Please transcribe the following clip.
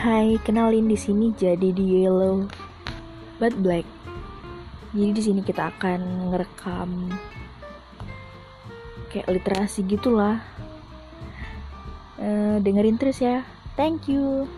Hai, kenalin di sini jadi di Yellow but Black. Jadi di sini kita akan ngerekam kayak literasi gitulah. Uh, dengerin terus ya. Thank you.